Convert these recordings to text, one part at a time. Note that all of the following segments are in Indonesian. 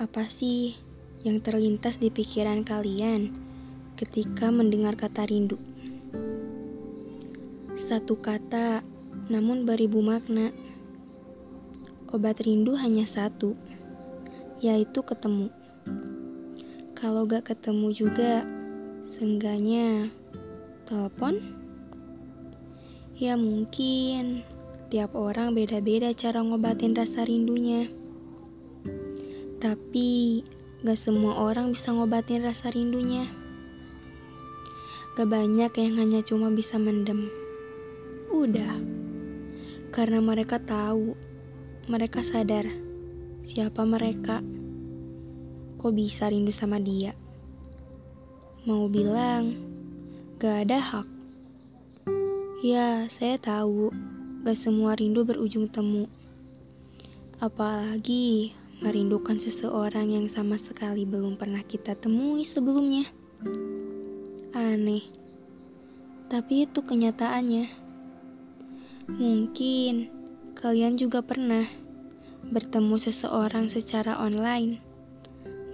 Apa sih yang terlintas di pikiran kalian ketika mendengar kata rindu? Satu kata, namun beribu makna. Obat rindu hanya satu, yaitu ketemu. Kalau gak ketemu juga, seenggaknya telepon. Ya mungkin tiap orang beda-beda cara ngobatin rasa rindunya. Tapi gak semua orang bisa ngobatin rasa rindunya. Gak banyak yang hanya cuma bisa mendem. Udah. Karena mereka tahu, mereka sadar siapa mereka. Kok bisa rindu sama dia? Mau bilang, gak ada hak. Ya, saya tahu, gak semua rindu berujung temu. Apalagi merindukan seseorang yang sama sekali belum pernah kita temui sebelumnya. Aneh, tapi itu kenyataannya. Mungkin kalian juga pernah bertemu seseorang secara online,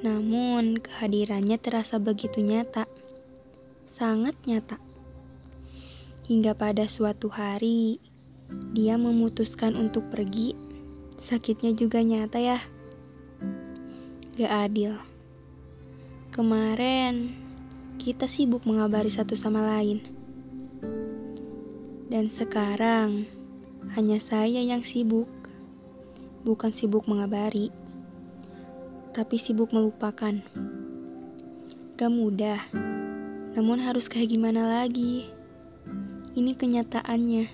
namun kehadirannya terasa begitu nyata, sangat nyata. Hingga pada suatu hari, dia memutuskan untuk pergi. Sakitnya juga nyata, ya gak adil. Kemarin kita sibuk mengabari satu sama lain. Dan sekarang hanya saya yang sibuk. Bukan sibuk mengabari, tapi sibuk melupakan. Gak mudah, namun harus kayak gimana lagi. Ini kenyataannya.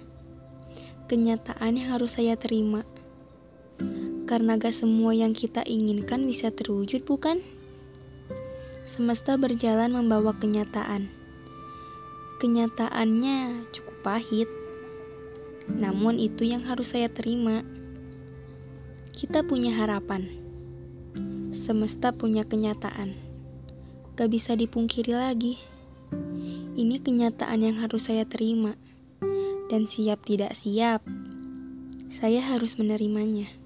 Kenyataan yang harus saya terima. Karena gak semua yang kita inginkan bisa terwujud, bukan? Semesta berjalan membawa kenyataan. Kenyataannya cukup pahit. Namun itu yang harus saya terima. Kita punya harapan. Semesta punya kenyataan. Gak bisa dipungkiri lagi. Ini kenyataan yang harus saya terima. Dan siap tidak siap, saya harus menerimanya.